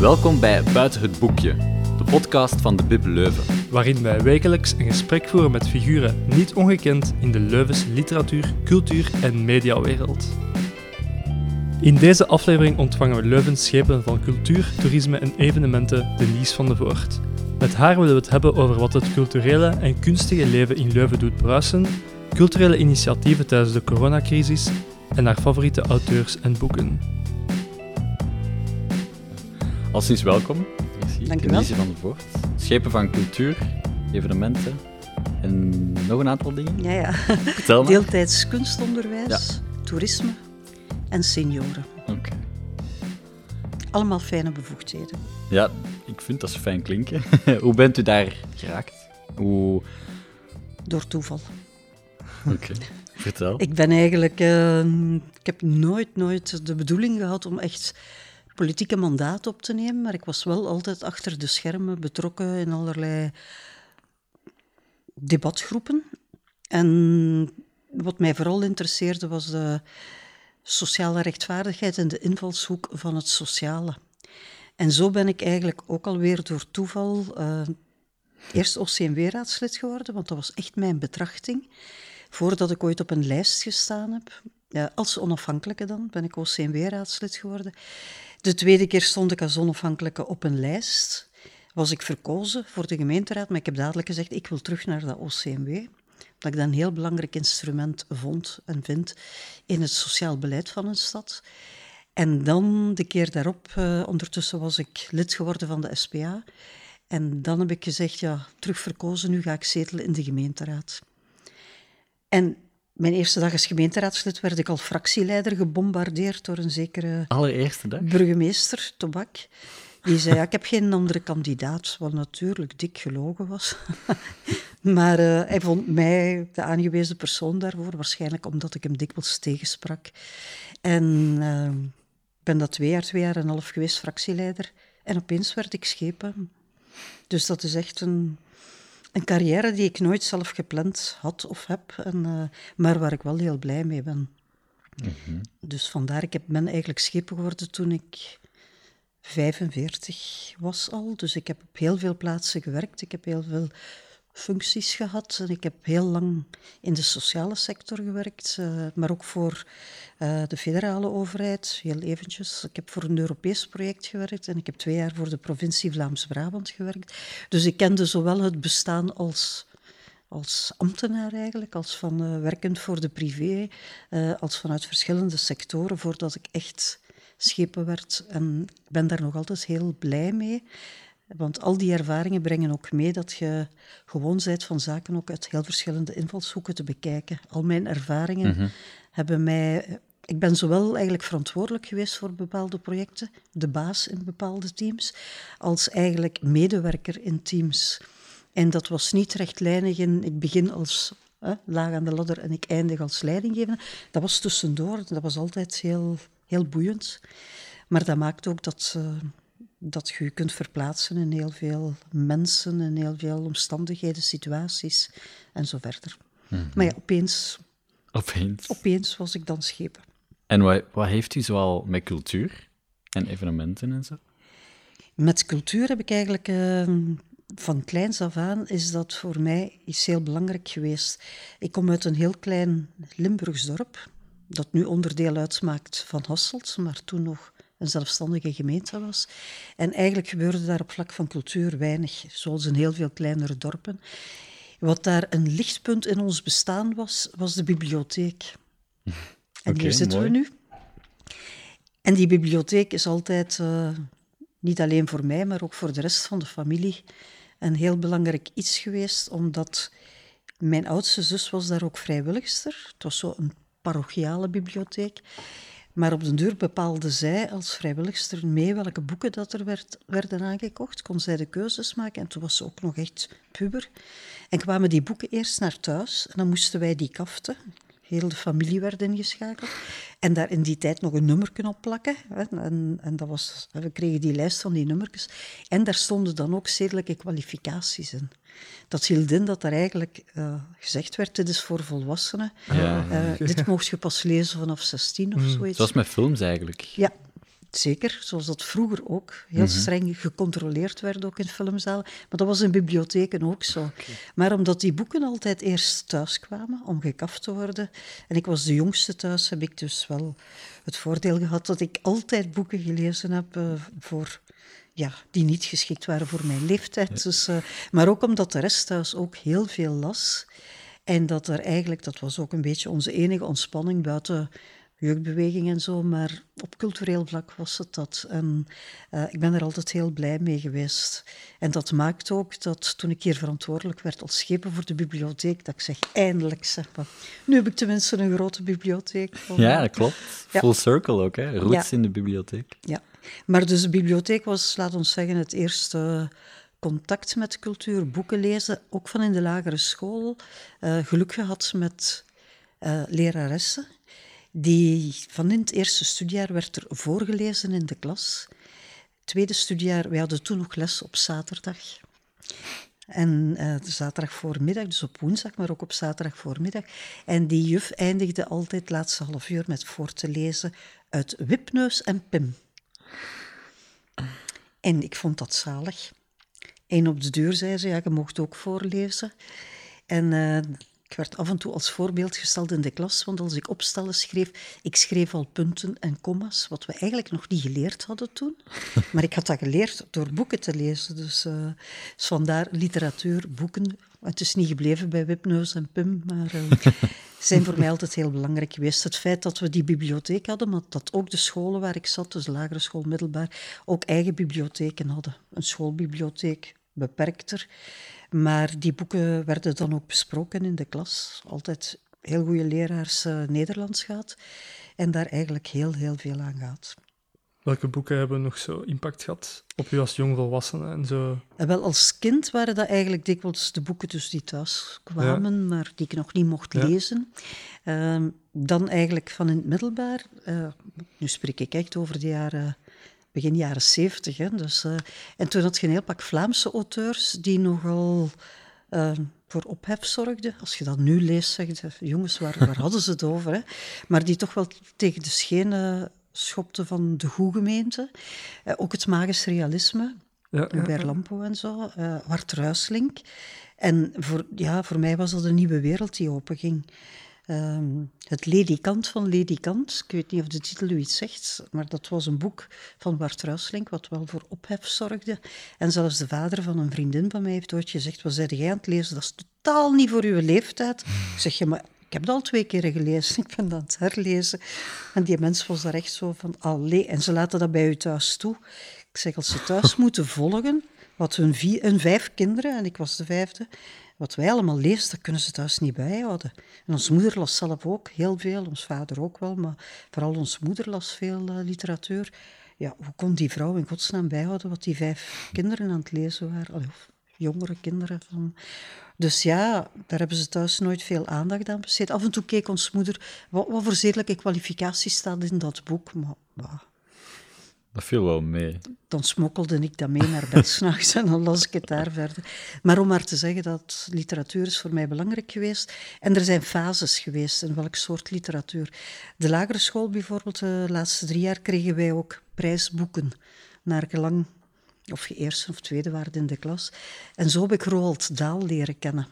Welkom bij Buiten het Boekje, de podcast van de Bib Leuven. waarin wij wekelijks een gesprek voeren met figuren niet ongekend in de Leuvense literatuur, cultuur en mediawereld. In deze aflevering ontvangen we Leuvens schepen van cultuur, toerisme en evenementen Denise van de Voort. Met haar willen we het hebben over wat het culturele en kunstige leven in Leuven doet bruisen, culturele initiatieven tijdens de coronacrisis en haar favoriete auteurs en boeken. Al sinds welkom. Dank u wel. Denise van der Voort. Schepen van cultuur, evenementen en nog een aantal dingen. Ja, ja. Vertel me. Deeltijds kunstonderwijs, toerisme en senioren. Oké. Allemaal fijne bevoegdheden. Ja, ik vind dat ze fijn klinken. Hoe bent u daar geraakt? Hoe... Door toeval. Oké, vertel. Ik ben eigenlijk... eh, ik heb nooit, nooit de bedoeling gehad om echt politieke mandaat op te nemen, maar ik was wel altijd achter de schermen betrokken in allerlei debatgroepen. En wat mij vooral interesseerde was de sociale rechtvaardigheid en de invalshoek van het sociale. En zo ben ik eigenlijk ook alweer door toeval eh, eerst OCMW-raadslid geworden, want dat was echt mijn betrachting. Voordat ik ooit op een lijst gestaan heb, ja, als onafhankelijke dan, ben ik OCMW-raadslid geworden. De tweede keer stond ik als onafhankelijke op een lijst. Was ik verkozen voor de gemeenteraad, maar ik heb dadelijk gezegd, ik wil terug naar dat OCMW. Dat ik dat een heel belangrijk instrument vond en vind in het sociaal beleid van een stad. En dan de keer daarop, eh, ondertussen was ik lid geworden van de SPA. En dan heb ik gezegd, ja, terug verkozen, nu ga ik zetelen in de gemeenteraad. En mijn eerste dag als gemeenteraadslid werd ik al fractieleider gebombardeerd door een zekere Allereerste dag. burgemeester, Tobak. Die zei, ja, ik heb geen andere kandidaat, wat natuurlijk dik gelogen was. maar eh, hij vond mij de aangewezen persoon daarvoor, waarschijnlijk omdat ik hem dikwijls tegensprak. En eh, ik ben dat twee jaar, twee jaar en een half geweest, fractieleider. En opeens werd ik schepen. Dus dat is echt een, een carrière die ik nooit zelf gepland had of heb, en, eh, maar waar ik wel heel blij mee ben. Dus vandaar, ik heb, ben eigenlijk schepen geworden toen ik 45 was al. Dus ik heb op heel veel plaatsen gewerkt. Ik heb heel veel functies gehad. En ik heb heel lang in de sociale sector gewerkt, eh, maar ook voor eh, de federale overheid, heel eventjes. Ik heb voor een Europees project gewerkt en ik heb twee jaar voor de provincie Vlaams-Brabant gewerkt. Dus ik kende zowel het bestaan als als ambtenaar eigenlijk, als van eh, werkend voor de privé, als vanuit verschillende sectoren, voordat ik echt schepen werd. En ik ben daar nog altijd heel blij mee. Want al die ervaringen brengen ook mee dat je gewoon bent van zaken ook uit heel verschillende invalshoeken te bekijken. Al mijn ervaringen hebben mij... Ik ben zowel eigenlijk verantwoordelijk geweest voor bepaalde projecten, de baas in bepaalde teams, als eigenlijk medewerker in teams. En dat was niet rechtlijnig in ik begin als hè, laag aan de ladder en ik eindig als leidinggevende. Dat was tussendoor, dat was altijd heel, heel boeiend. Maar dat maakt ook dat, eh, dat je je kunt verplaatsen in heel veel mensen, in heel veel omstandigheden, situaties en zo verder. Maar ja, opeens, Opeens. opeens was ik dan schepen. En wat, wat heeft u zoal met cultuur en evenementen en zo? Met cultuur heb ik eigenlijk eh, van kleins af aan is dat voor mij iets heel belangrijk geweest. Ik kom uit een heel klein Limburgs dorp, dat nu onderdeel uitmaakt van Hasselt, maar toen nog een zelfstandige gemeente was. En eigenlijk gebeurde daar op vlak van cultuur weinig, zoals in heel veel kleinere dorpen. Wat daar een lichtpunt in ons bestaan was, was de bibliotheek. En hier zitten mooi. we nu. En die bibliotheek is altijd, eh, niet alleen voor mij, maar ook voor de rest van de familie, een heel belangrijk iets geweest, omdat mijn oudste zus was daar ook vrijwilligster. Het was zo een parochiale bibliotheek. Maar op den duur bepaalde zij als vrijwilligster mee welke boeken dat er werd, werden aangekocht. Kon zij de keuzes maken en toen was ze ook nog echt puber. En kwamen die boeken eerst naar thuis en dan moesten wij die kaften. Heel de familie werd ingeschakeld. En daar in die tijd nog een nummerken op plakken. Hè. En, en dat was, we kregen die lijst van die nummertjes. En daar stonden dan ook zedelijke kwalificaties in. Dat hield in dat er eigenlijk eh, gezegd werd, dit is voor volwassenen. Ja. Eh, dit mocht je pas lezen vanaf 16 of zoiets. Zoals met films eigenlijk. Ja, Zeker, zoals dat vroeger ook heel streng gecontroleerd werd, ook in filmzalen. Maar dat was in bibliotheken ook zo. Maar omdat die boeken altijd eerst thuis kwamen om gekaft te worden, en ik was de jongste thuis, heb ik dus wel het voordeel gehad dat ik altijd boeken gelezen heb uh, voor ja, die niet geschikt waren voor mijn leeftijd. Dus, uh, maar ook omdat de rest thuis ook heel veel las. En dat er eigenlijk, dat was ook een beetje onze enige ontspanning buiten jeugdbeweging en zo, maar op cultureel vlak was het dat. En uh, ik ben er altijd heel blij mee geweest. En dat maakt ook dat toen ik hier verantwoordelijk werd als schepen voor de bibliotheek, dat ik zeg, eindelijk zeg maar. Nu heb ik tenminste een grote bibliotheek. Ja, dat klopt. Ja. Full circle ook, hè? Roots ja. in de bibliotheek. Ja, maar dus de bibliotheek was, laat ons zeggen, het eerste contact met cultuur, boeken lezen, ook van in de lagere school. Uh, geluk gehad met uh, leraressen die van in het eerste studiejaar werd er voorgelezen in de klas. Tweede studiejaar, wij hadden toen nog les op zaterdag. En uh, zaterdag voormiddag, dus op woensdag, maar ook op zaterdag voormiddag. En die juf eindigde altijd het laatste half uur met voor te lezen uit Wipneus en Pim. En ik vond dat zalig. En op de deur zei ze, ja, je mocht ook voorlezen. En uh, ik werd af en toe als voorbeeld gesteld in de klas, want als ik opstellen schreef, ik schreef al punten en komma's, wat we eigenlijk nog niet geleerd hadden toen. Maar ik had dat geleerd door boeken te lezen. Dus, uh, dus vandaar literatuur, boeken. Het is niet gebleven bij Wipneus en Pim, maar uh, zijn voor mij altijd heel belangrijk geweest. Het feit dat we die bibliotheek hadden, maar dat ook de scholen waar ik zat, dus lagere school, middelbaar, ook eigen bibliotheken hadden. Een schoolbibliotheek, beperkter. Maar die boeken werden dan ook besproken in de klas. Altijd heel goede leraars uh, Nederlands gehad. En daar eigenlijk heel, heel veel aan gaat. Welke boeken hebben nog zo impact gehad op u als jongvolwassene en zo? En eh, wel, als kind waren dat eigenlijk dikwijls de boeken dus die thuis kwamen, ja. maar die ik nog niet mocht ja. lezen. Uh, dan eigenlijk van in het middelbaar, uh, nu spreek ik echt over de jaren begin jaren zeventig. Dus, uh, en toen had je een heel pak Vlaamse auteurs die nogal uh, voor ophef zorgden. Als je dat nu leest, zeg je, jongens, waar, waar hadden ze het over? Hè? Maar die toch wel tegen de schenen schopte van de goede gemeente. Uh, ook het magisch realisme, ja, ja, ja. Lampo en zo, Wart Ruislink. En voor, ja, voor mij was dat een nieuwe wereld die openging. Um, het Ledikant van Ledikant. Ik weet niet of de titel u iets zegt, maar dat was een boek van Bart Ruislink, wat wel voor ophef zorgde. En zelfs de vader van een vriendin van mij heeft ooit gezegd, wat zei jij aan het lezen? Dat is totaal niet voor uw leeftijd. Ik zeg, ja, maar ik heb dat al twee keren gelezen, ik ben aan het herlezen. En die mens was daar echt zo van, allee, en ze laten dat bij u thuis toe. Ik zeg, als ze thuis moeten volgen, wat hun, vier, hun vijf kinderen, en ik was de vijfde, wat wij allemaal lezen, dat kunnen ze thuis niet bijhouden. En onze moeder las zelf ook heel veel, ons vader ook wel, maar vooral onze moeder las veel uh, literatuur. Ja, hoe kon die vrouw in godsnaam bijhouden wat die vijf kinderen aan het lezen waren? Allee, of jongere kinderen. Van. Dus ja, daar hebben ze thuis nooit veel aandacht aan besteed. Af en toe keek onze moeder, wat, wat voor zedelijke kwalificatie staat in dat boek? Maar, dat viel wel mee. Dan smokkelde ik dat mee naar bed s'nachts en dan las ik het daar verder. Maar om maar te zeggen dat literatuur is voor mij belangrijk geweest. En er zijn fases geweest in welk soort literatuur. De lagere school bijvoorbeeld, de laatste drie jaar kregen wij ook prijsboeken. Naar gelang of je eerste of tweede waren in de klas. En zo heb ik Roald Dahl leren kennen.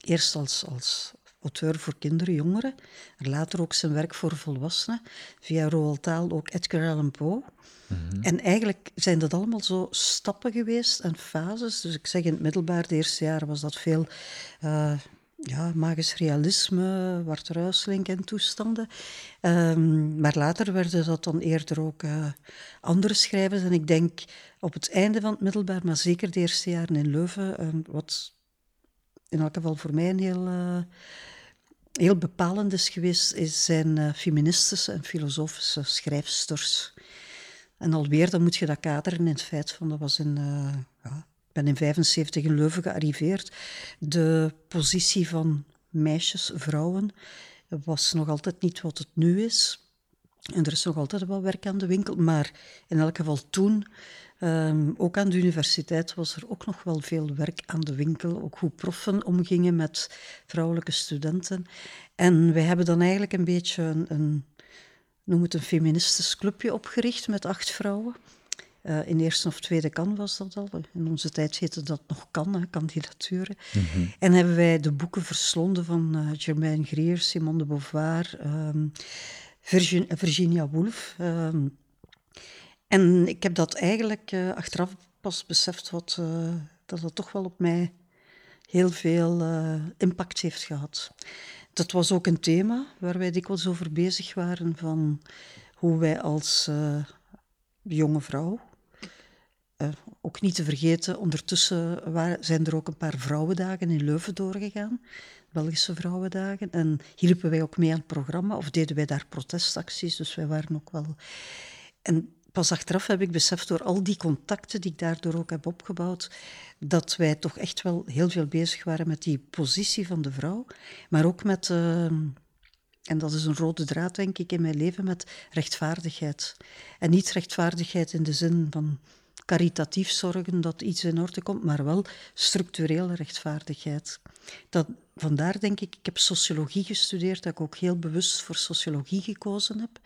Eerst als, als auteur voor kinderen, jongeren. Later ook zijn werk voor volwassenen. Via Roald Dahl ook Edgar Allan Poe. Mm-hmm. En eigenlijk zijn dat allemaal zo stappen geweest en fases. Dus ik zeg in het middelbaar, de eerste jaren was dat veel uh, ja, magisch realisme, Wart Ruislink en toestanden. Um, maar later werden dat dan eerder ook uh, andere schrijvers. En ik denk op het einde van het middelbaar, maar zeker de eerste jaren in Leuven, um, wat in elk geval voor mij een heel... Uh, heel bepalend is geweest, is zijn uh, feministische en filosofische schrijfsters. En alweer, dan moet je dat kaderen in het feit van, dat was in, uh, ja, ik ben in 75 in Leuven gearriveerd. De positie van meisjes, vrouwen, was nog altijd niet wat het nu is. En er is nog altijd wel werk aan de winkel, maar in elk geval toen, um, ook aan de universiteit, was er ook nog wel veel werk aan de winkel. Ook hoe proffen omgingen met vrouwelijke studenten. En wij hebben dan eigenlijk een beetje een, een noem het een feministisch clubje opgericht met acht vrouwen. Uh, in eerste of tweede kan was dat al. In onze tijd heette dat nog kan, hè, kandidaturen. En hebben wij de boeken verslonden van uh, Germaine Greer, Simone de Beauvoir, um, Virgin, Virginia Woolf. Um, en ik heb dat eigenlijk uh, achteraf pas beseft wat, dat het toch wel op mij heel veel impact heeft gehad. Dat was ook een thema waar wij dikwijls over bezig waren van hoe wij als jonge vrouw ook niet te vergeten, ondertussen waren, zijn er ook een paar vrouwendagen in Leuven doorgegaan, Belgische vrouwendagen. En hielpen wij ook mee aan het programma of deden wij daar protestacties, dus wij waren ook wel... En pas achteraf heb ik beseft, door al die contacten die ik daardoor ook heb opgebouwd, dat wij toch echt wel heel veel bezig waren met die positie van de vrouw, maar ook met... Uh, en dat is een rode draad, denk ik, in mijn leven met rechtvaardigheid. En niet rechtvaardigheid in de zin van caritatief zorgen dat iets in orde komt, maar wel structurele rechtvaardigheid. Dat, vandaar denk ik, ik heb sociologie gestudeerd, dat ik ook heel bewust voor sociologie gekozen heb.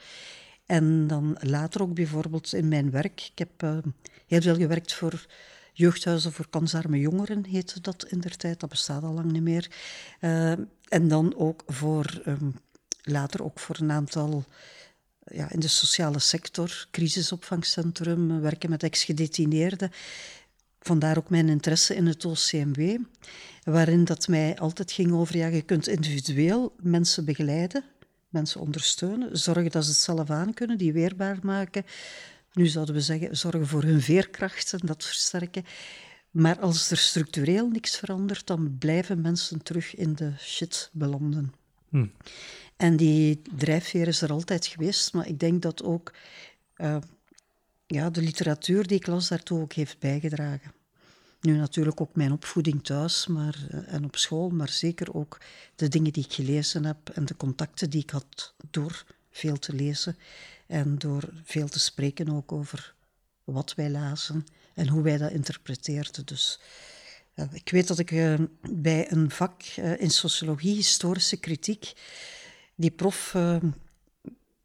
En dan later ook bijvoorbeeld in mijn werk. Ik heb uh, heel veel gewerkt voor jeugdhuizen voor kansarme jongeren, heette dat in der tijd. Dat bestaat al lang niet meer. Uh, en dan ook voor, um, later ook voor een aantal ja, in de sociale sector, crisisopvangcentrum, werken met ex-gedetineerden. Vandaar ook mijn interesse in het OCMW, waarin dat mij altijd ging over, ja, je kunt individueel mensen begeleiden, mensen ondersteunen, zorgen dat ze het zelf aan kunnen, die weerbaar maken. Nu zouden we zeggen, zorgen voor hun veerkracht en dat versterken. Maar als er structureel niks verandert, dan blijven mensen terug in de shit belanden. Hm. En die drijfveer is er altijd geweest, maar ik denk dat ook uh, ja, de literatuur die ik las daartoe ook heeft bijgedragen. Nu natuurlijk ook mijn opvoeding thuis maar, uh, en op school, maar zeker ook de dingen die ik gelezen heb en de contacten die ik had door veel te lezen en door veel te spreken ook over wat wij lazen en hoe wij dat interpreteerden. Dus uh, ik weet dat ik bij een vak in sociologie, historische kritiek, die prof,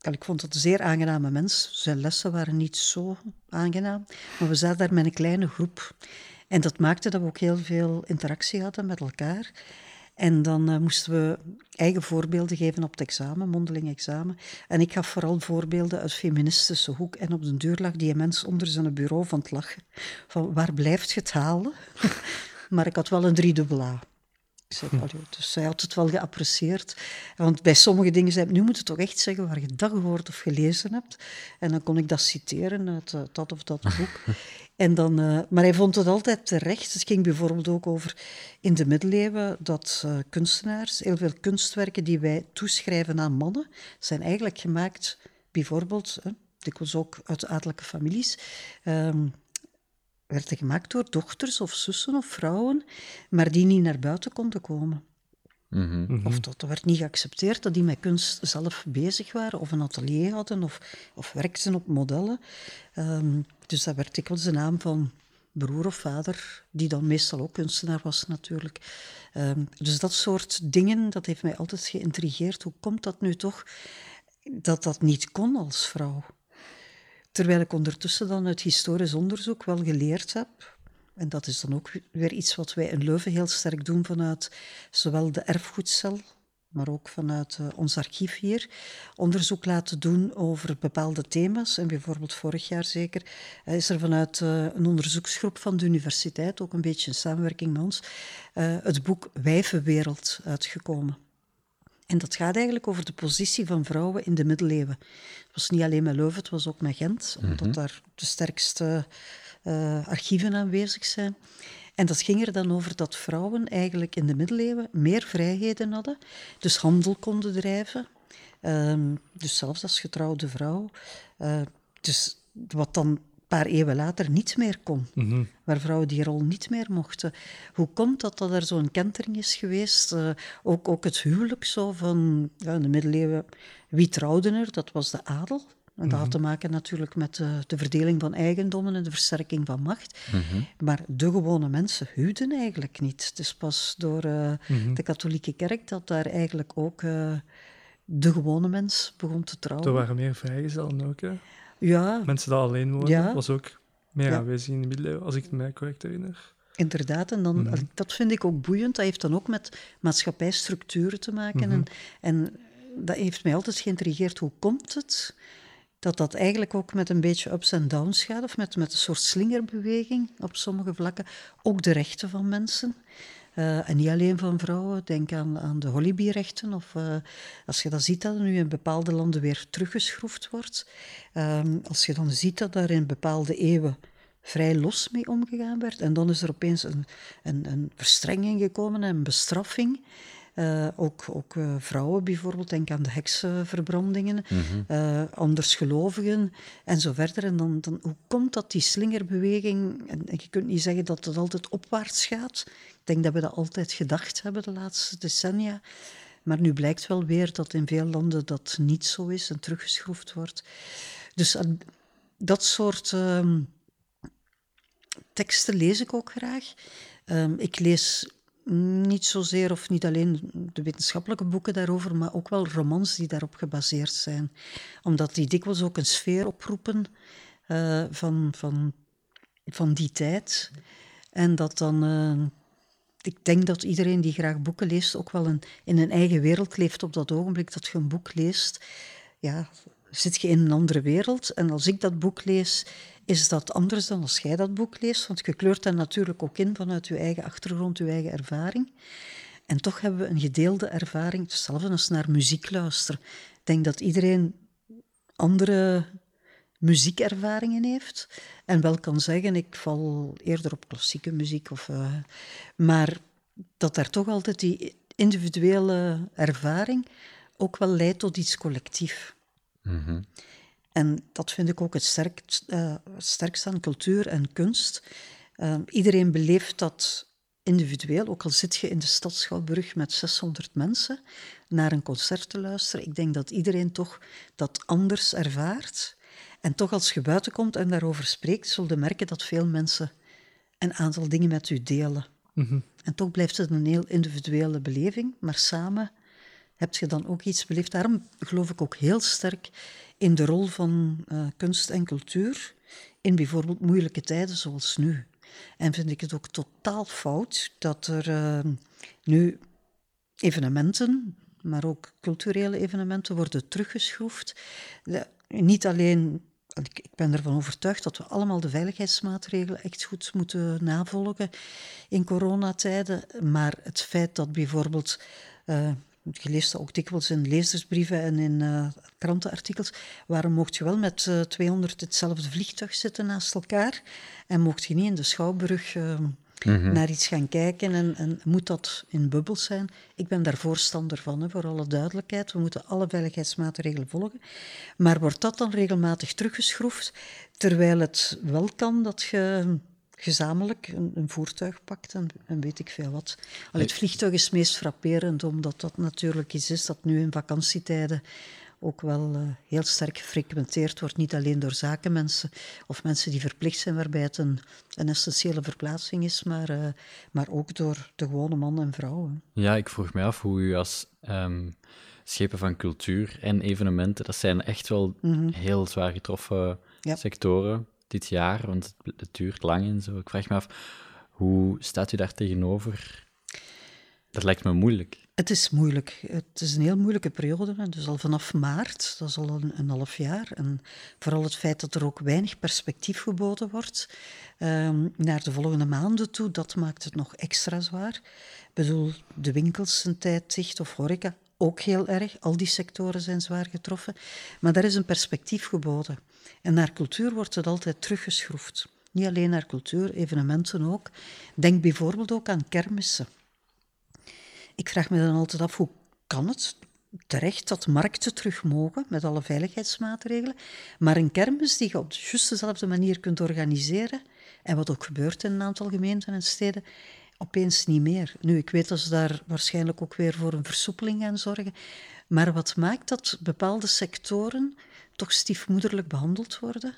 ik vond het een zeer aangename mens. Zijn lessen waren niet zo aangenaam, maar we zaten daar met een kleine groep. En dat maakte dat we ook heel veel interactie hadden met elkaar. En dan uh, moesten we eigen voorbeelden geven op het examen, mondeling examen. En ik gaf vooral voorbeelden uit feministische hoek. En op de deur lag die mens onder zijn bureau van het lachen. Van waar blijft je het halen? maar ik had wel een driedubbel A. Ik zei, dus zij had het wel geapprecieerd. Want bij sommige dingen zei nu moet je toch echt zeggen waar je dat gehoord of gelezen hebt. En dan kon ik dat citeren uit uh, dat of dat boek. en dan, uh, maar hij vond het altijd terecht. Het ging bijvoorbeeld ook over in de middeleeuwen dat uh, kunstenaars, heel veel kunstwerken die wij toeschrijven aan mannen, zijn eigenlijk gemaakt, bijvoorbeeld, dikwijls ook uit adellijke families, um, werden gemaakt door dochters of zussen of vrouwen, maar die niet naar buiten konden komen. Mm -hmm. Of dat werd niet geaccepteerd dat die met kunst zelf bezig waren, of een atelier hadden, of, of werkten op modellen. Um, dus dat werd dikwijls de naam van broer of vader, die dan meestal ook kunstenaar was natuurlijk. Um, dus dat soort dingen, dat heeft mij altijd geïntrigeerd. Hoe komt dat nu toch dat dat niet kon als vrouw? Terwijl ik ondertussen dan uit historisch onderzoek wel geleerd heb, en dat is dan ook weer iets wat wij in Leuven heel sterk doen vanuit zowel de erfgoedcel, maar ook vanuit uh, ons archief hier, onderzoek laten doen over bepaalde thema's. En bijvoorbeeld vorig jaar zeker is er vanuit uh, een onderzoeksgroep van de universiteit, ook een beetje in samenwerking met ons, het boek Wijvenwereld uitgekomen. En dat gaat eigenlijk over de positie van vrouwen in de middeleeuwen. Het was niet alleen met Leuven, het was ook met Gent, omdat mm -hmm. daar de sterkste uh, archieven aanwezig zijn. En dat ging er dan over dat vrouwen eigenlijk in de middeleeuwen meer vrijheden hadden, dus handel konden drijven, um, dus zelfs als getrouwde vrouw. Uh, dus wat dan paar eeuwen later niet meer kon. Mm -hmm. Waar vrouwen die rol niet meer mochten. Hoe komt dat dat er zo'n kentering is geweest? Uh, ook, ook het huwelijk zo van, ja, in de middeleeuwen, wie trouwde er? Dat was de adel. En dat mm -hmm. had te maken natuurlijk met de, de, verdeling van eigendommen en de versterking van macht. Mm -hmm. Maar de gewone mensen huwden eigenlijk niet. Het is pas door uh, -hmm. de katholieke kerk dat daar eigenlijk ook uh, de gewone mens begon te trouwen. Er waren meer vrijgezellen ook, hè? Ja, Mensen die alleen wonen, Ja. was ook meer Ja. aanwezig in de middeleeuwen, als ik het mij correct herinner. inderdaad. En dan, Mhm. dat vind ik ook boeiend. Dat heeft dan ook met maatschappijstructuren te maken. Mhm. En, en dat heeft mij altijd geïntrigeerd. Hoe komt het dat dat eigenlijk ook met een beetje ups en downs gaat, of met, met een soort slingerbeweging op sommige vlakken, ook de rechten van mensen. Eh, en niet alleen van vrouwen, denk aan, aan de hollybierechten. Of eh, als je dan ziet dat er nu in bepaalde landen weer teruggeschroefd wordt. Ehm, als je dan ziet dat daar in bepaalde eeuwen vrij los mee omgegaan werd. En dan is er opeens een, een, een verstrenging gekomen en een bestraffing. Eh, ook ook vrouwen bijvoorbeeld, denk aan de heksenverbrandingen, eh, andersgelovigen en zo verder. En dan, dan, hoe komt dat die slingerbeweging, en, en je kunt niet zeggen dat het altijd opwaarts gaat. Denk dat we dat altijd gedacht hebben de laatste decennia. Maar nu blijkt wel weer dat in veel landen dat niet zo is en teruggeschroefd wordt. Dus dat soort ehm, teksten lees ik ook graag. Ehm, ik lees niet zozeer of niet alleen de wetenschappelijke boeken daarover, maar ook wel romans die daarop gebaseerd zijn. Omdat die dikwijls ook een sfeer oproepen eh, van, van, van die tijd. En dat dan. eh, ik denk dat iedereen die graag boeken leest ook wel een, in een eigen wereld leeft op dat ogenblik dat je een boek leest. Ja, zit je in een andere wereld. En als ik dat boek lees, is dat anders dan als jij dat boek leest. Want je kleurt dat natuurlijk ook in vanuit je eigen achtergrond, je eigen ervaring. En toch hebben we een gedeelde ervaring, hetzelfde als naar muziek luisteren. Ik denk dat iedereen andere muziekervaringen heeft. En wel kan zeggen, ik val eerder op klassieke muziek. Of, eh, maar dat daar toch altijd die individuele ervaring ook wel leidt tot iets collectief. En dat vind ik ook het, sterkst, sterkste aan cultuur en kunst. Eh, iedereen beleeft dat individueel, ook al zit je in de stad Schouwburg met 600 mensen naar een concert te luisteren. Ik denk dat iedereen toch dat anders ervaart. En toch als je buiten komt en daarover spreekt, zul je merken dat veel mensen een aantal dingen met u delen. En toch blijft het een heel individuele beleving, maar samen heb je dan ook iets beleefd. Daarom geloof ik ook heel sterk in de rol van eh, kunst en cultuur in bijvoorbeeld moeilijke tijden zoals nu. En vind ik het ook totaal fout dat er eh, nu evenementen, maar ook culturele evenementen worden teruggeschroefd. De- niet alleen, ik, ben ervan overtuigd dat we allemaal de veiligheidsmaatregelen echt goed moeten navolgen in coronatijden, maar het feit dat bijvoorbeeld, eh, je leest dat ook dikwijls in lezersbrieven en in eh, krantenartikels, waarom mocht je wel met eh, 200 hetzelfde vliegtuig zitten naast elkaar en mocht je niet in de Schouwburg eh, naar iets gaan kijken en, en moet dat in bubbels zijn? Ik ben daar voorstander van, hè, voor alle duidelijkheid. We moeten alle veiligheidsmaatregelen volgen. Maar wordt dat dan regelmatig teruggeschroefd, terwijl het wel kan dat je gezamenlijk een, een voertuig pakt en, en weet ik veel wat. Al het vliegtuig is meest frapperend, omdat dat natuurlijk iets is dat nu in vakantietijden ook wel eh, heel sterk gefrequenteerd wordt. Niet alleen door zakenmensen of mensen die verplicht zijn, waarbij het een, een essentiële verplaatsing is, maar, eh, maar ook door de gewone man en vrouw. hè. Ja, ik vroeg me af hoe u als ehm, schepen van cultuur en evenementen, dat zijn echt wel heel zwaar getroffen Mhm. Ja. sectoren dit jaar, want het, het duurt lang en zo. Ik vraag me af, hoe staat u daar tegenover? Dat lijkt me moeilijk. Het is moeilijk. Het is een heel moeilijke periode. Dus al vanaf maart, dat is al een, een half jaar. En vooral het feit dat er ook weinig perspectief geboden wordt ehm, naar de volgende maanden toe, dat maakt het nog extra zwaar. Ik bedoel, de winkels een tijd dicht of horeca, ook heel erg. Al die sectoren zijn zwaar getroffen. Maar daar is een perspectief geboden. En naar cultuur wordt het altijd teruggeschroefd. Niet alleen naar cultuur, evenementen ook. Denk bijvoorbeeld ook aan kermissen. Ik vraag me dan altijd af, hoe kan het terecht dat markten terug mogen met alle veiligheidsmaatregelen, maar een kermis die je op juist dezelfde manier kunt organiseren, en wat ook gebeurt in een aantal gemeenten en steden, opeens niet meer. Nu, ik weet dat ze daar waarschijnlijk ook weer voor een versoepeling gaan zorgen, maar wat maakt dat bepaalde sectoren toch stiefmoederlijk behandeld worden,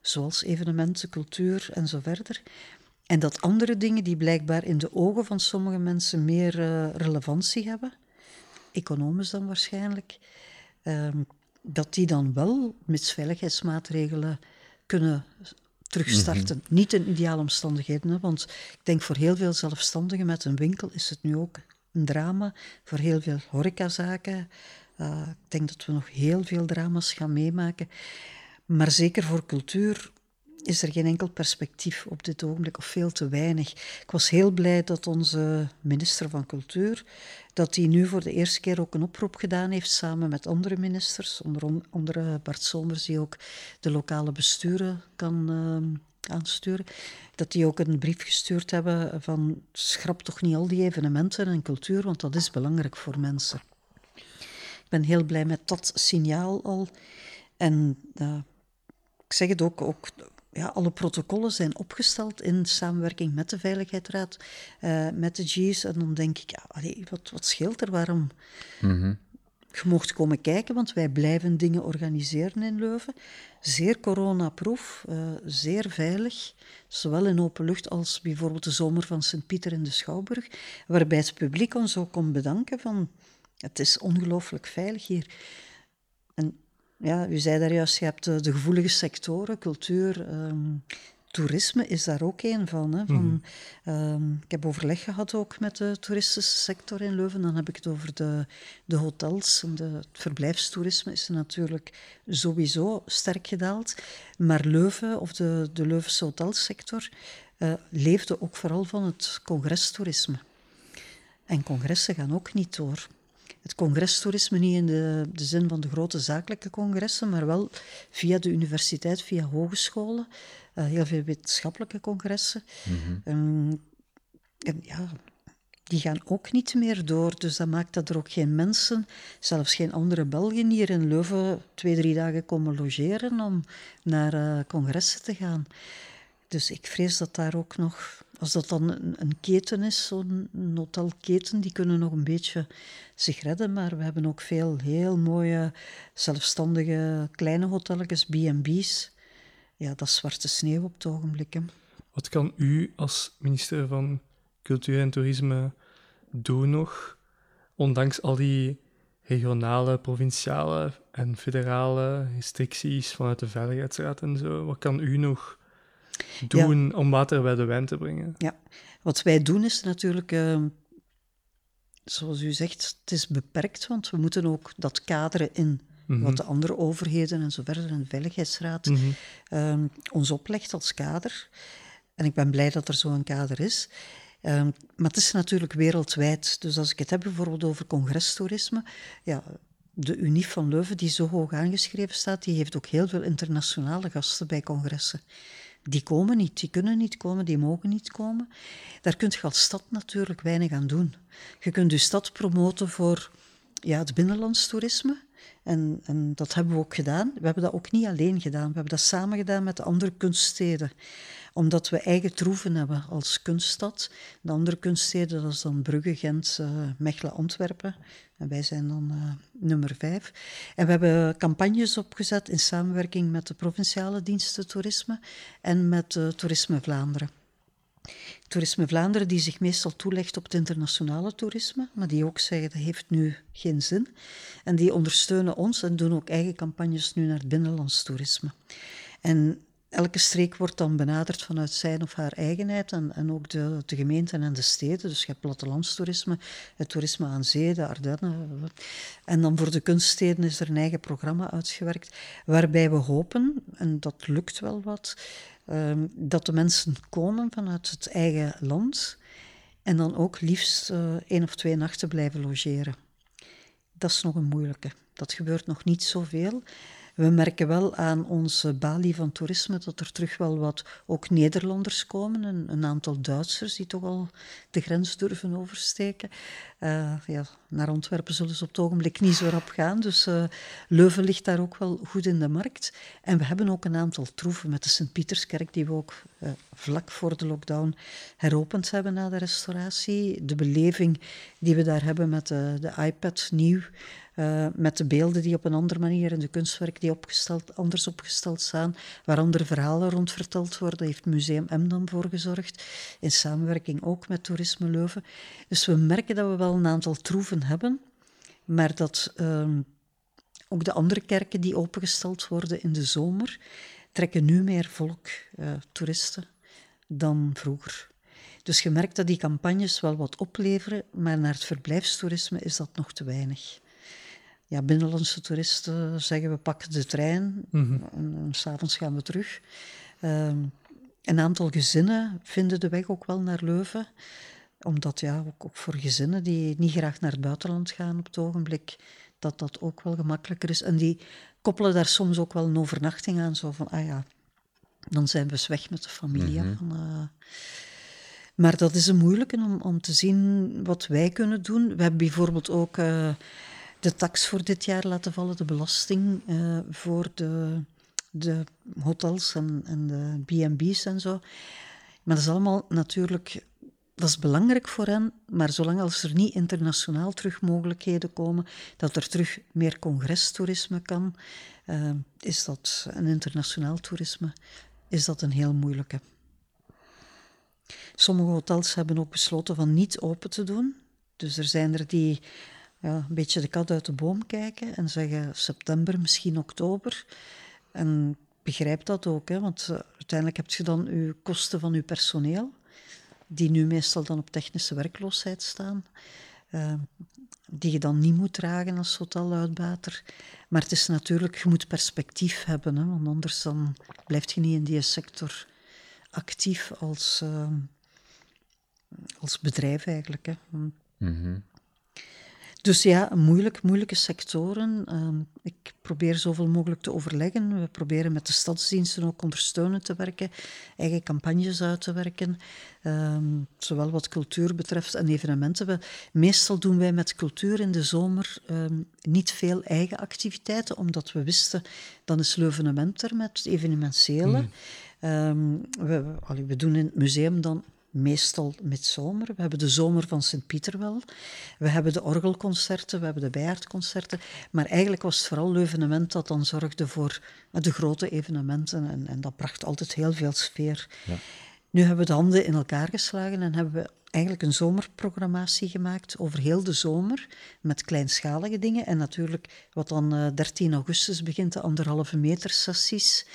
zoals evenementen, cultuur en zo verder, en dat andere dingen die blijkbaar in de ogen van sommige mensen meer eh, relevantie hebben, economisch dan waarschijnlijk, ehm, dat die dan wel met veiligheidsmaatregelen kunnen terugstarten. Mhm. Niet in ideale omstandigheden, hè, want ik denk voor heel veel zelfstandigen met een winkel is het nu ook een drama. Voor heel veel horecazaken. Uh, ik denk dat we nog heel veel drama's gaan meemaken. Maar zeker voor cultuur is er geen enkel perspectief op dit ogenblik, of veel te weinig. Ik was heel blij dat onze minister van Cultuur, dat hij nu voor de eerste keer ook een oproep gedaan heeft samen met andere ministers, onder andere Bart Somers, die ook de lokale besturen kan uh, aansturen, dat die ook een brief gestuurd hebben van schrap toch niet al die evenementen en cultuur, want dat is belangrijk voor mensen. Ik ben heel blij met dat signaal al. En uh, ik zeg het ook, ook ja, alle protocollen zijn opgesteld in samenwerking met de Veiligheidsraad, uh, met de G's. En dan denk ik, ja, allee, wat, wat scheelt er? Waarom? Mm -hmm. Je mocht komen kijken, want wij blijven dingen organiseren in Leuven. Zeer coronaproof, uh, zeer veilig, zowel in open lucht als bijvoorbeeld de zomer van Sint-Pieter in de Schouwburg, waarbij het publiek ons ook kon bedanken van het is ongelooflijk veilig hier. En ja, u zei daar juist, je hebt de, de gevoelige sectoren, cultuur, um, toerisme is daar ook een van. Hè, van Mhm. um, ik heb overleg gehad ook met de toeristische sector in Leuven. Dan heb ik het over de, de hotels. En de, het verblijfstoerisme is natuurlijk sowieso sterk gedaald. Maar Leuven, of de, de Leuvense hotelsector, uh, leefde ook vooral van het congrestoerisme. En congressen gaan ook niet door het congrestoerisme niet in de, de, zin van de grote zakelijke congressen, maar wel via de universiteit, via hogescholen, uh, heel veel wetenschappelijke congressen. Mm -hmm. um, en ja, die gaan ook niet meer door. Dus dat maakt dat er ook geen mensen, zelfs geen andere Belgen hier in Leuven, twee, drie dagen komen logeren om naar uh, congressen te gaan. Dus ik vrees dat daar ook nog, als dat dan een, keten is, zo'n hotelketen, die kunnen nog een beetje zich redden. Maar we hebben ook veel heel mooie, zelfstandige kleine hotelletjes, B&B's. Ja, dat is zwarte sneeuw op het ogenblik. Wat kan u als minister van Cultuur en Toerisme doen nog, ondanks al die regionale, provinciale en federale restricties vanuit de Veiligheidsraad en zo? Wat kan u nog doen ja. om water bij de wijn te brengen? Ja, wat wij doen is natuurlijk, uh, zoals u zegt, het is beperkt, want we moeten ook dat kaderen in Mhm. wat de andere overheden en zo verder en de Veiligheidsraad Mm -hmm. uh, ons oplegt als kader. En ik ben blij dat er zo'n kader is. Uh, maar het is natuurlijk wereldwijd. Dus als ik het heb bijvoorbeeld over congrestoerisme, ja, de UNIF van Leuven, die zo hoog aangeschreven staat, die heeft ook heel veel internationale gasten bij congressen. Die komen niet, die kunnen niet komen, die mogen niet komen. Daar kunt je als stad natuurlijk weinig aan doen. Je kunt je stad promoten voor ja, het binnenlands toerisme. En, en dat hebben we ook gedaan. We hebben dat ook niet alleen gedaan. We hebben dat samen gedaan met de andere kunststeden. Omdat we eigen troeven hebben als kunststad. De andere kunststeden, dat is dan Brugge, Gent, uh, Mechelen, Antwerpen. Wij zijn dan uh, nummer vijf. En we hebben campagnes opgezet in samenwerking met de provinciale diensten toerisme en met uh, Toerisme Vlaanderen. Toerisme Vlaanderen, die zich meestal toelegt op het internationale toerisme, maar die ook zeggen dat heeft nu geen zin. En die ondersteunen ons en doen ook eigen campagnes nu naar het binnenlands toerisme. En elke streek wordt dan benaderd vanuit zijn of haar eigenheid en, en ook de, de gemeenten en de steden. Dus je hebt plattelandstoerisme, het toerisme aan zee, de Ardennen. En dan voor de kunststeden is er een eigen programma uitgewerkt, waarbij we hopen, en dat lukt wel wat, um, dat de mensen komen vanuit het eigen land en dan ook liefst uh, één of twee nachten blijven logeren. Dat is nog een moeilijke. Dat gebeurt nog niet zoveel. We merken wel aan onze balie van toerisme dat er terug wel wat ook Nederlanders komen. Een, een aantal Duitsers die toch al de grens durven oversteken. Uh, ja, naar Antwerpen zullen ze op het ogenblik niet zo rap gaan. Dus uh, Leuven ligt daar ook wel goed in de markt. En we hebben ook een aantal troeven met de Sint-Pieterskerk, die we ook uh, vlak voor de lockdown heropend hebben na de restauratie. De beleving die we daar hebben met de iPad nieuw. Uh, met de beelden die op een andere manier en de kunstwerk die opgesteld, anders opgesteld staan, waar andere verhalen rond verteld worden, heeft Museum M dan voor gezorgd, in samenwerking ook met Toerisme Leuven. Dus we merken dat we wel een aantal troeven hebben, maar dat uh, ook de andere kerken die opengesteld worden in de zomer, trekken nu meer volk, uh, toeristen, dan vroeger. Dus je merkt dat die campagnes wel wat opleveren, maar naar het verblijfstoerisme is dat nog te weinig. Ja, binnenlandse toeristen zeggen we pakken de trein mm en, en s'avonds gaan we terug. Uh, een aantal gezinnen vinden de weg ook wel naar Leuven omdat ja, ook, ook, voor gezinnen die niet graag naar het buitenland gaan op het ogenblik, dat dat ook wel gemakkelijker is. En die koppelen daar soms ook wel een overnachting aan, zo van, ah ja, dan zijn we eens weg met de familie. Mm van, uh, maar dat is een moeilijke om, om te zien wat wij kunnen doen. We hebben bijvoorbeeld ook uh, de tax voor dit jaar laten vallen, de belasting uh, voor de, de hotels en, en de B&B's en zo. Maar dat is allemaal natuurlijk dat is belangrijk voor hen, maar zolang als er niet internationaal terug mogelijkheden komen, dat er terug meer congrestoerisme kan, uh, is dat een internationaal toerisme, is dat een heel moeilijke. Sommige hotels hebben ook besloten van niet open te doen. Dus er zijn er die ja, een beetje de kat uit de boom kijken en zeggen september, misschien oktober. En begrijp dat ook, hè, want uh, uiteindelijk heb je dan je kosten van je personeel die nu meestal dan op technische werkloosheid staan, uh, die je dan niet moet dragen als hoteluitbater. Maar het is natuurlijk, je moet perspectief hebben, hè, want anders dan blijf je niet in die sector actief als, uh, als bedrijf eigenlijk. Hè. -hmm. Dus ja, moeilijk, moeilijke sectoren. Uh, ik probeer zoveel mogelijk te overleggen. We proberen met de stadsdiensten ook ondersteunend te werken, eigen campagnes uit te werken, uh, zowel wat cultuur betreft en evenementen. We, meestal doen wij met cultuur in de zomer uh, niet veel eigen activiteiten, omdat we wisten, dan is Leuvenement er met evenementiële. Mm. Um, we, we doen in het museum dan meestal met zomer. We hebben de zomer van Sint-Pieter wel. We hebben de orgelconcerten, we hebben de bijaardconcerten. Maar eigenlijk was het vooral Leuvenement dat dan zorgde voor de grote evenementen. En, en dat bracht altijd heel veel sfeer. Ja. Nu hebben we de handen in elkaar geslagen en hebben we eigenlijk een zomerprogrammatie gemaakt over heel de zomer met kleinschalige dingen. En natuurlijk wat dan uh, 13 augustus begint, de anderhalve meter sessies,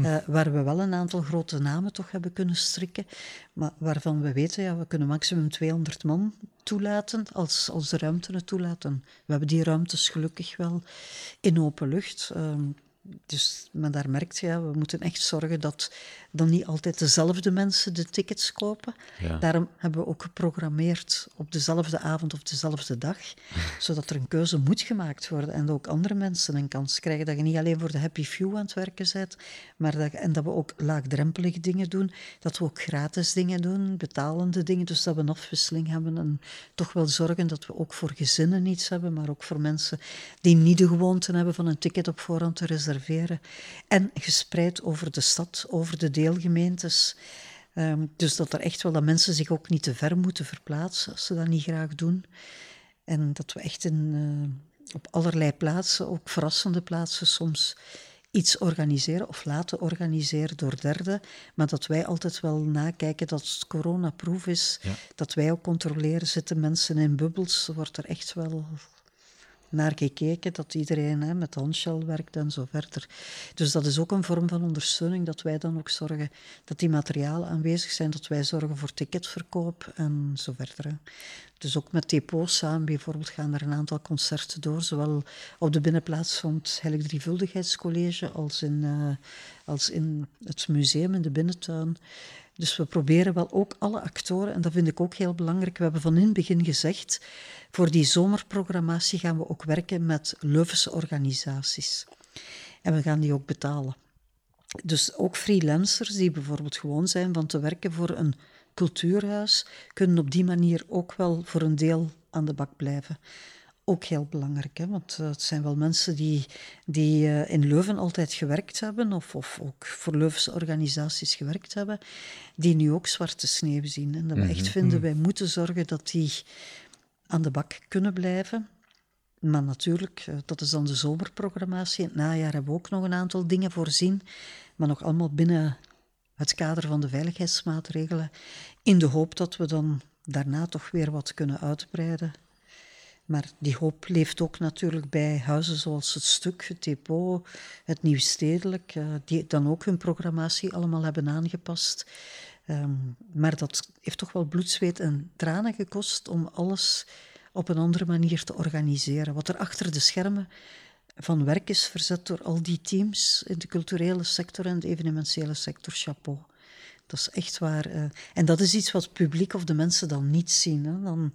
uh, waar we wel een aantal grote namen toch hebben kunnen strikken, maar waarvan we weten, ja, we kunnen maximum 200 man toelaten als, als de ruimte het toelaten. We hebben die ruimtes gelukkig wel in open lucht. Uh, dus, maar daar merkt je, ja, we moeten echt zorgen dat dan niet altijd dezelfde mensen de tickets kopen. Ja. Daarom hebben we ook geprogrammeerd op dezelfde avond of dezelfde dag, zodat er een keuze moet gemaakt worden en dat ook andere mensen een kans krijgen. Dat je niet alleen voor de happy few aan het werken bent, maar dat, en dat we ook laagdrempelige dingen doen, dat we ook gratis dingen doen, betalende dingen, dus dat we een afwisseling hebben en toch wel zorgen dat we ook voor gezinnen iets hebben, maar ook voor mensen die niet de gewoonte hebben van een ticket op voorhand te reserveren. En gespreid over de stad, over de deelgemeentes. Um, dus dat er echt wel dat mensen zich ook niet te ver moeten verplaatsen als ze dat niet graag doen. En dat we echt in, uh, op allerlei plaatsen, ook verrassende plaatsen soms, iets organiseren of laten organiseren door derden. Maar dat wij altijd wel nakijken dat het coronaproof is. Ja. Dat wij ook controleren, zitten mensen in bubbels, wordt er echt wel naar gekeken, dat iedereen hè, met handshell werkt en zo verder. Dus dat is ook een vorm van ondersteuning, dat wij dan ook zorgen dat die materialen aanwezig zijn, dat wij zorgen voor ticketverkoop en zo verder. Hè. Dus ook met depots samen bijvoorbeeld gaan er een aantal concerten door, zowel op de binnenplaats van het Heilig Drievuldigheidscollege als in, uh, als in het museum in de binnentuin. Dus we proberen wel ook alle actoren, en dat vind ik ook heel belangrijk. We hebben van in het begin gezegd, voor die zomerprogrammatie gaan we ook werken met Leuvense organisaties. En we gaan die ook betalen. Dus ook freelancers die bijvoorbeeld gewoon zijn van te werken voor een cultuurhuis, kunnen op die manier ook wel voor een deel aan de bak blijven ook heel belangrijk. Hè? Want uh, het zijn wel mensen die, die uh, in Leuven altijd gewerkt hebben, of, of ook voor Leuvense organisaties gewerkt hebben, die nu ook zwarte sneeuw zien. En dat we echt mhm, vinden, mhm. wij moeten zorgen dat die aan de bak kunnen blijven. Maar natuurlijk, uh, dat is dan de zomerprogrammatie. In het najaar hebben we ook nog een aantal dingen voorzien, maar nog allemaal binnen het kader van de veiligheidsmaatregelen, in de hoop dat we dan daarna toch weer wat kunnen uitbreiden maar die hoop leeft ook natuurlijk bij huizen zoals Het Stuk, het Depot, het Nieuwstedelijk, uh, die dan ook hun programmatie allemaal hebben aangepast. Um, maar dat heeft toch wel bloed, zweet en tranen gekost om alles op een andere manier te organiseren. Wat er achter de schermen van werk is verzet door al die teams in de culturele sector en de evenementiële sector, chapeau. Dat is echt waar. Uh, en dat is iets wat het publiek of de mensen dan niet zien. Hè. Dan,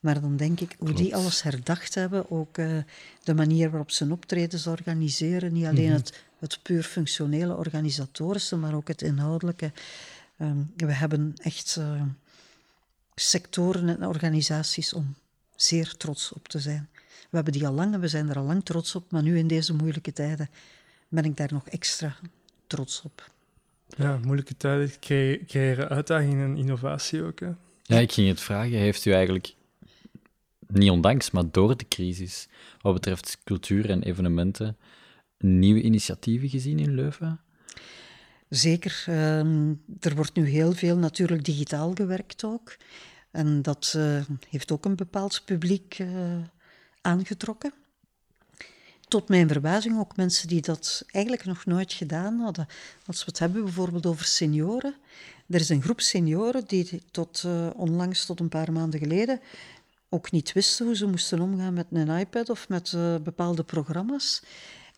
maar dan denk ik, hoe die alles herdacht hebben, ook uh, de manier waarop ze optredens organiseren, niet alleen mm -hmm. het, het puur functionele organisatorische, maar ook het inhoudelijke. Um, we hebben echt uh, sectoren en organisaties om zeer trots op te zijn. We hebben die al lang en we zijn er al lang trots op, maar nu in deze moeilijke tijden ben ik daar nog extra trots op. Ja, moeilijke tijden creëren uitdagingen en innovatie ook. Hè? Ja, ik ging het vragen. Heeft u eigenlijk, niet ondanks, maar door de crisis, wat betreft cultuur en evenementen, nieuwe initiatieven gezien in Leuven? Zeker. Um, er wordt nu heel veel natuurlijk digitaal gewerkt ook. En dat uh, heeft ook een bepaald publiek uh, aangetrokken. Tot mijn verbazing ook mensen die dat eigenlijk nog nooit gedaan hadden. Als we het hebben bijvoorbeeld over senioren. Er is een groep senioren die tot uh, onlangs, tot een paar maanden geleden, ook niet wisten hoe ze moesten omgaan met een iPad of met bepaalde programma's.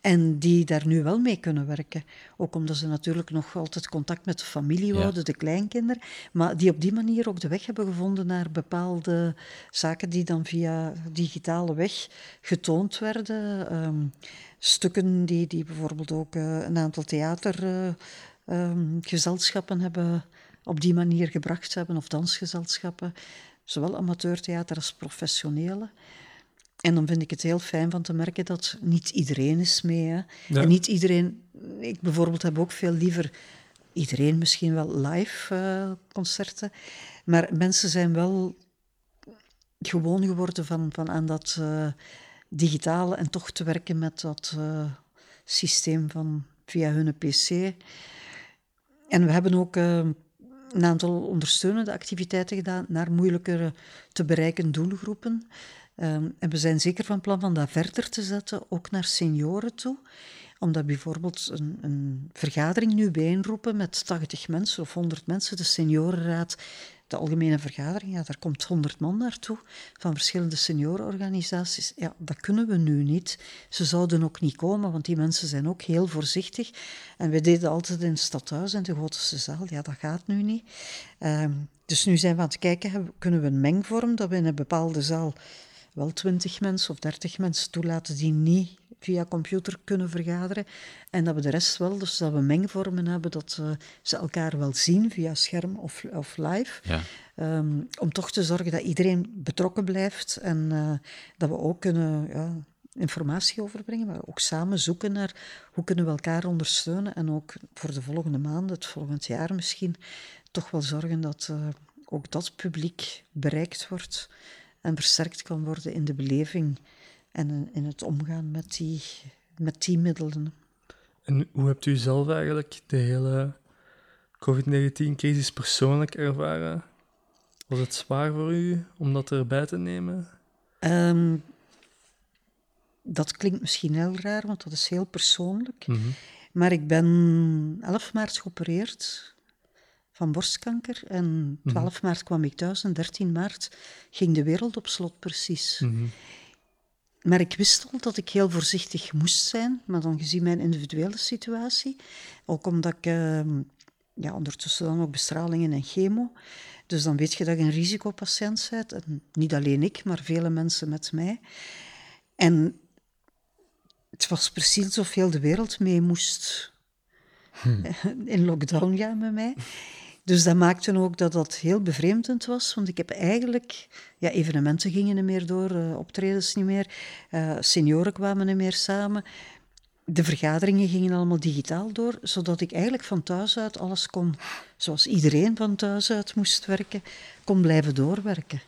En die daar nu wel mee kunnen werken. Ook omdat ze natuurlijk nog altijd contact met de familie houden, ja. de kleinkinderen. Maar die op die manier ook de weg hebben gevonden naar bepaalde zaken die dan via digitale weg getoond werden. Um, stukken die, die bijvoorbeeld ook uh, een aantal theatergezelschappen uh, um, hebben op die manier gebracht hebben, of dansgezelschappen. Zowel amateurtheater als professionele. En dan vind ik het heel fijn van te merken dat niet iedereen is mee. Hè. Ja. En niet iedereen... Ik bijvoorbeeld heb ook veel liever iedereen misschien wel live uh, concerten. Maar mensen zijn wel gewoon geworden van, van aan dat uh, digitale en toch te werken met dat uh, systeem van via hun pc. En we hebben ook een aantal ondersteunende activiteiten gedaan naar moeilijker te bereiken doelgroepen. Um, en we zijn zeker van plan van dat verder te zetten, ook naar senioren toe. Omdat bijvoorbeeld een, een vergadering nu bijeenroepen met 80 mensen of 100 mensen, de seniorenraad, de algemene vergadering, ja, daar komt 100 man naartoe van verschillende seniorenorganisaties. Ja, dat kunnen we nu niet. Ze zouden ook niet komen, want die mensen zijn ook heel voorzichtig. En we deden altijd in het stadhuis en de Gotische zaal. Ja, dat gaat nu niet. Um, dus nu zijn we aan het kijken, kunnen we een mengvorm, dat we in een bepaalde zaal wel twintig mensen of dertig mensen toelaten die niet via computer kunnen vergaderen. En dat we de rest wel, dus dat we mengvormen hebben, dat uh, ze elkaar wel zien via scherm of, of live. Ja. Um, om toch te zorgen dat iedereen betrokken blijft en uh, dat we ook kunnen ja, informatie overbrengen, maar ook samen zoeken naar hoe kunnen we elkaar ondersteunen en ook voor de volgende maanden, het volgend jaar misschien, toch wel zorgen dat uh, ook dat publiek bereikt wordt en versterkt kan worden in de beleving en in het omgaan met die, met die middelen. En hoe hebt u zelf eigenlijk de hele COVID-19-crisis persoonlijk ervaren? Was het zwaar voor u om dat erbij te nemen? Um, dat klinkt misschien heel raar, want dat is heel persoonlijk. Mm -hmm. Maar ik ben 11 maart geopereerd van borstkanker. En 12 mm -hmm. maart kwam ik thuis en 13 maart ging de wereld op slot precies. Mm -hmm. Maar ik wist al dat ik heel voorzichtig moest zijn, maar dan gezien mijn individuele situatie. Ook omdat ik uh, ja, ondertussen dan ook bestralingen en chemo. Dus dan weet je dat je een risicopatiënt bent. En niet alleen ik, maar vele mensen met mij. En het was precies alsof heel de wereld mee moest hm. in lockdown gaan met mij. Dus dat maakte ook dat dat heel bevreemdend was, want ik heb eigenlijk... Ja, evenementen gingen niet meer door, uh, optredens niet meer, uh, senioren kwamen niet meer samen. De vergaderingen gingen allemaal digitaal door, zodat ik eigenlijk van thuis uit alles kon, zoals iedereen van thuis uit moest werken, kon blijven doorwerken.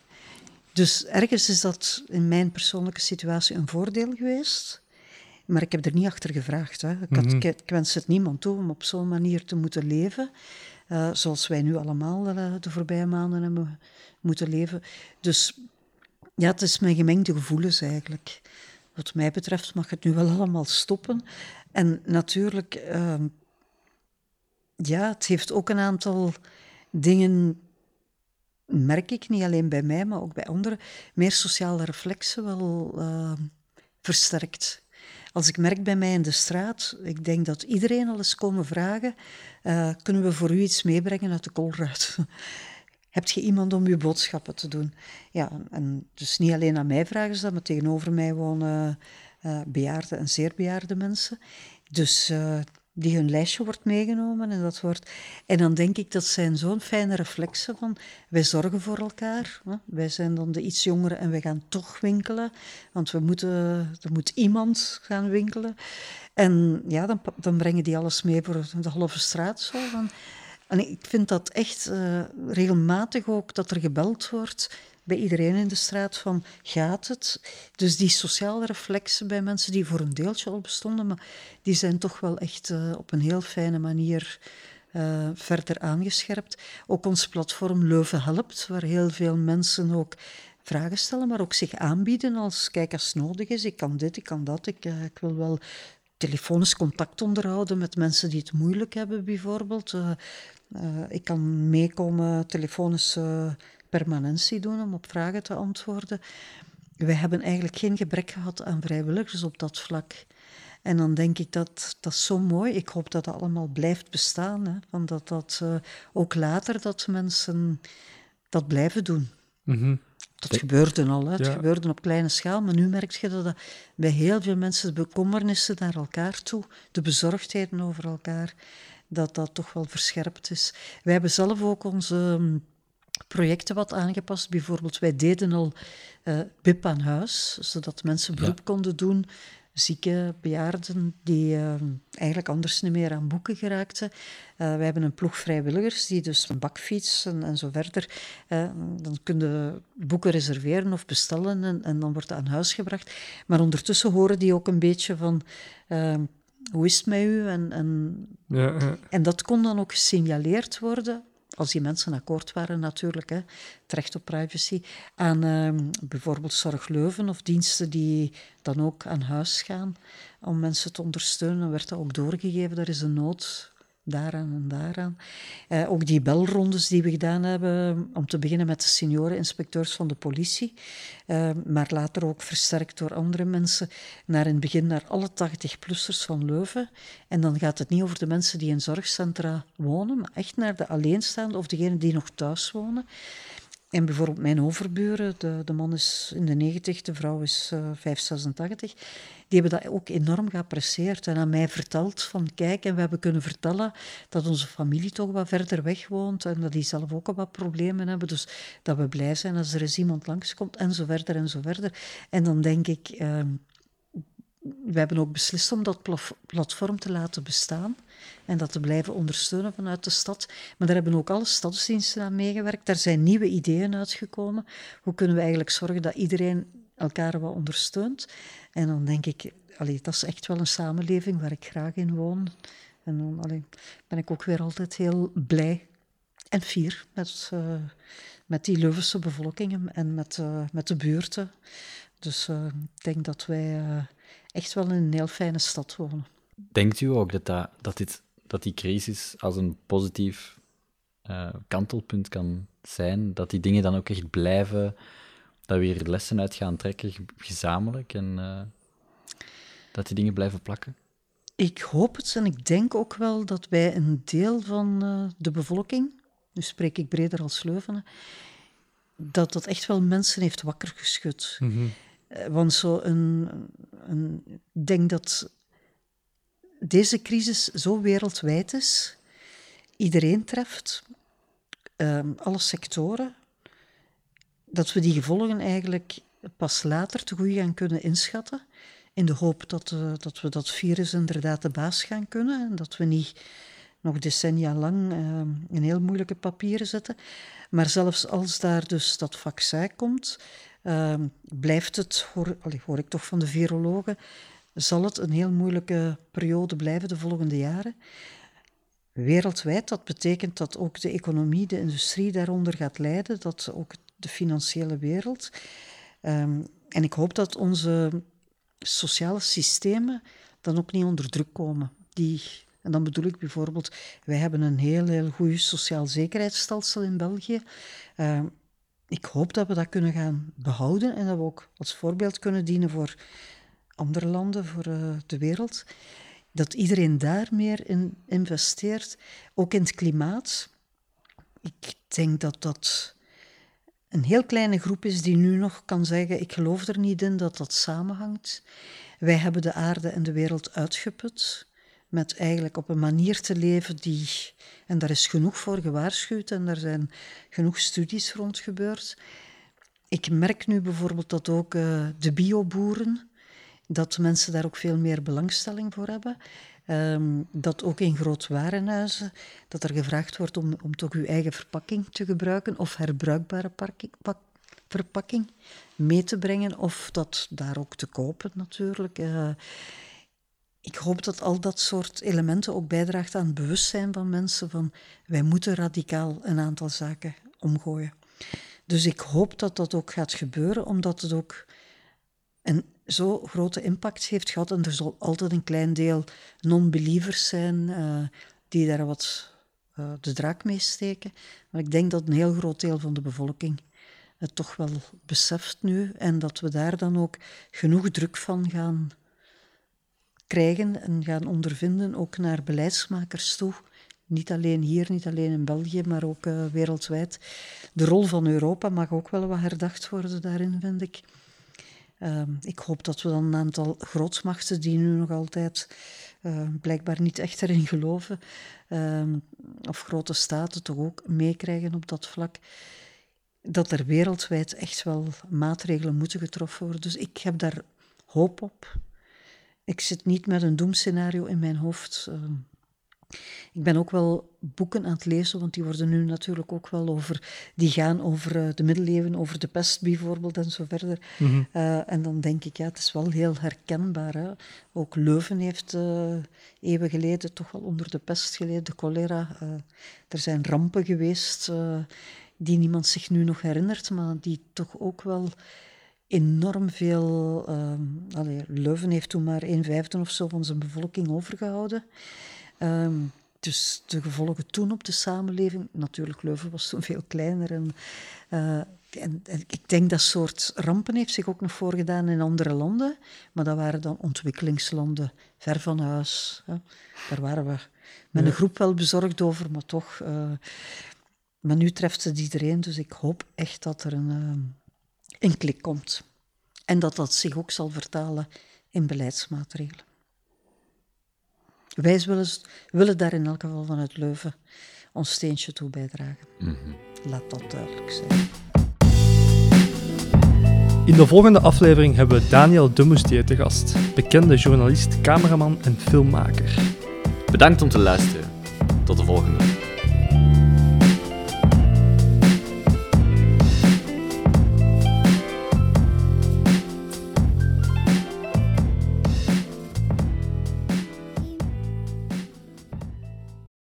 Dus ergens is dat in mijn persoonlijke situatie een voordeel geweest. Maar ik heb er niet achter gevraagd. Hè. Ik, had, mm -hmm. ik, ik wens het niemand toe om op zo'n manier te moeten leven. Uh, zoals wij nu allemaal uh, de voorbije maanden hebben moeten leven. Dus ja, het is mijn gemengde gevoelens eigenlijk. Wat mij betreft mag het nu wel allemaal stoppen. En natuurlijk, ehm, ja, het heeft ook een aantal dingen, merk ik niet alleen bij mij, maar ook bij anderen, meer sociale reflexen wel uh, versterkt. Als ik merk bij mij in de straat, ik denk dat iedereen al eens komen vragen, uh, kunnen we voor u iets meebrengen uit de koolruit? Heb je iemand om je boodschappen te doen? Ja, en dus niet alleen aan mij vragen ze dat, maar tegenover mij wonen uh, bejaarde en zeer bejaarde mensen. Dus die hun lijstje wordt meegenomen en dat wordt... En dan denk ik, dat zijn zo'n fijne reflexen van, wij zorgen voor elkaar. Hè? Wij zijn dan de iets jongeren en wij gaan toch winkelen, want we moeten, er moet iemand gaan winkelen. En ja, dan, dan brengen die alles mee voor de halve straat zo. Van, en ik vind dat echt uh, regelmatig ook dat er gebeld wordt bij iedereen in de straat van gaat het? Dus die sociale reflexen bij mensen die voor een deeltje al bestonden, maar die zijn toch wel echt uh, op een heel fijne manier uh, verder aangescherpt. Ook ons platform Leuven Helpt, waar heel veel mensen ook vragen stellen, maar ook zich aanbieden als kijk als nodig is. Ik kan dit, ik kan dat, ik, uh, ik wil wel telefonisch contact onderhouden met mensen die het moeilijk hebben, bijvoorbeeld. Ik kan meekomen telefonisch permanentie doen om op vragen te antwoorden. Wij hebben eigenlijk geen gebrek gehad aan vrijwilligers op dat vlak. En dan denk ik dat dat is zo mooi. Ik hoop dat dat allemaal blijft bestaan. Hè. Want dat dat uh, ook later dat mensen dat blijven doen. Mm -hmm. Dat gebeurde al, hè. het ja. gebeurde op kleine schaal, maar nu merk je dat, dat bij heel veel mensen de bekommernissen naar elkaar toe, de bezorgdheden over elkaar, dat dat toch wel verscherpt is. Wij hebben zelf ook onze projecten wat aangepast. Bijvoorbeeld, wij deden al uh, BIP aan huis, zodat mensen beroep ja. konden doen. Zieke bejaarden die uh, eigenlijk anders niet meer aan boeken geraakten. Uh, wij hebben een ploeg vrijwilligers die dus een bakfiets en, en zo verder. dan kunnen boeken reserveren of bestellen en, en, dan wordt het aan huis gebracht. Maar ondertussen horen die ook een beetje van hoe is het met u? En, en, ja, ja. en dat kon dan ook gesignaleerd worden als die mensen akkoord waren natuurlijk, hè, het recht op privacy, aan uh, bijvoorbeeld Zorg Leuven of diensten die dan ook aan huis gaan om mensen te ondersteunen. Werd dat ook doorgegeven, er is een nood daaraan en daaraan. Uh, ook die belrondes die we gedaan hebben, om te beginnen met de senioreninspecteurs van de politie, uh, maar later ook versterkt door andere mensen, naar in het begin naar alle 80-plussers van Leuven. En dan gaat het niet over de mensen die in zorgcentra wonen, maar echt naar de alleenstaanden of degenen die nog thuis wonen. En bijvoorbeeld mijn overburen, de, de man is in de 90, de vrouw is uh, 586, die hebben dat ook enorm geapprecieerd en aan mij verteld van kijk, en we hebben kunnen vertellen dat onze familie toch wat verder weg woont en dat die zelf ook al wat problemen hebben, dus dat we blij zijn als er eens iemand langskomt en zo verder en zo verder. En dan denk ik, uh, we hebben ook beslist om dat platform te laten bestaan en dat te blijven ondersteunen vanuit de stad. Maar daar hebben ook alle stadsdiensten aan meegewerkt. Daar zijn nieuwe ideeën uitgekomen. Hoe kunnen we eigenlijk zorgen dat iedereen elkaar wat ondersteunt? En dan denk ik, allee, dat is echt wel een samenleving waar ik graag in woon. En dan ben ik ook weer altijd heel blij en fier met, uh, met die Leuvense bevolking en met, uh, met de buurten. Dus uh, ik denk dat wij echt wel in een heel fijne stad wonen. Denkt u ook dat, dat, dat, dit, dat die crisis als een positief uh, kantelpunt kan zijn? Dat die dingen dan ook echt blijven, dat we hier lessen uit gaan trekken, gezamenlijk, en uh, dat die dingen blijven plakken? Ik hoop het en ik denk ook wel dat wij een deel van uh, de bevolking, nu spreek ik breder als Leuven, dat dat echt wel mensen heeft wakker geschud. Mm -hmm. Want zo een, een, ik denk dat deze crisis zo wereldwijd is, iedereen treft, um, alle sectoren, dat we die gevolgen eigenlijk pas later te goed gaan kunnen inschatten. In de hoop dat, uh, dat we dat virus inderdaad de baas gaan kunnen en dat we niet nog decennia lang uh, in heel moeilijke papieren zitten. Maar zelfs als daar dus dat vaccin komt, uh, blijft het, hoor, hoor ik toch van de virologen, zal het een heel moeilijke periode blijven de volgende jaren. Wereldwijd, dat betekent dat ook de economie, de industrie daaronder gaat lijden, dat ook de financiële wereld. Ehm, en ik hoop dat onze sociale systemen dan ook niet onder druk komen. Die, en dan bedoel ik bijvoorbeeld, wij hebben een heel, heel goed sociaal zekerheidsstelsel in België. Ehm, ik hoop dat we dat kunnen gaan behouden en dat we ook als voorbeeld kunnen dienen voor andere landen, voor uh, de wereld. Dat iedereen daar meer in investeert, ook in het klimaat. Ik denk dat dat een heel kleine groep is die nu nog kan zeggen: Ik geloof er niet in dat dat samenhangt. Wij hebben de aarde en de wereld uitgeput met eigenlijk op een manier te leven die, en daar is genoeg voor gewaarschuwd en er zijn genoeg studies rond gebeurd. Ik merk nu bijvoorbeeld dat ook uh, de bioboeren, dat mensen daar ook veel meer belangstelling voor hebben. Um, dat ook in grootwarenhuizen, dat er gevraagd wordt om, om toch uw eigen verpakking te gebruiken of herbruikbare verpakking mee te brengen of dat daar ook te kopen natuurlijk. Uh, ik hoop dat al dat soort elementen ook bijdraagt aan het bewustzijn van mensen van wij moeten radicaal een aantal zaken omgooien. Dus ik hoop dat dat ook gaat gebeuren, omdat het ook een zo grote impact heeft gehad. En er zal altijd een klein deel non-believers zijn uh, die daar wat uh, de draak mee steken. Maar ik denk dat een heel groot deel van de bevolking het toch wel beseft nu en dat we daar dan ook genoeg druk van gaan krijgen en gaan ondervinden, ook naar beleidsmakers toe. Niet alleen hier, niet alleen in België, maar ook uh, wereldwijd. De rol van Europa mag ook wel wat herdacht worden daarin, vind ik. Uh, ik hoop dat we dan een aantal grootsmachten die nu nog altijd uh, blijkbaar niet echt erin geloven, uh, of grote staten toch ook meekrijgen op dat vlak, dat er wereldwijd echt wel maatregelen moeten getroffen worden. Dus ik heb daar hoop op. Ik zit niet met een doemscenario in mijn hoofd. Ehm, ik ben ook wel boeken aan het lezen, want die worden nu natuurlijk ook wel over, die gaan over uh, de middeleeuwen, over de pest bijvoorbeeld en zo verder. Mm -hmm. uh, en dan denk ik, ja, het is wel heel herkenbaar. Hè? Ook Leuven heeft uh, eeuwen geleden toch wel onder de pest geleden, de cholera. er zijn rampen geweest die niemand zich nu nog herinnert, maar die toch ook wel enorm veel. Allee, Leuven heeft toen maar een vijfde of zo van zijn bevolking overgehouden. Um, dus de gevolgen toen op de samenleving, natuurlijk Leuven was toen veel kleiner. En, uh, en, en, ik denk dat soort rampen heeft zich ook nog voorgedaan in andere landen. Maar dat waren dan ontwikkelingslanden, ver van huis. Hè. Daar waren we met een groep wel bezorgd over, maar toch. Uh, maar nu treft het iedereen, dus ik hoop echt dat er een, uh, een klik komt. En dat dat zich ook zal vertalen in beleidsmaatregelen. Wij willen, willen daar in elk geval vanuit Leuven ons steentje toe bijdragen. Mm -hmm. Laat dat duidelijk zijn. In de volgende aflevering hebben we Daniel Demoustier te gast, bekende journalist, cameraman en filmmaker. Bedankt om te luisteren. Tot de volgende.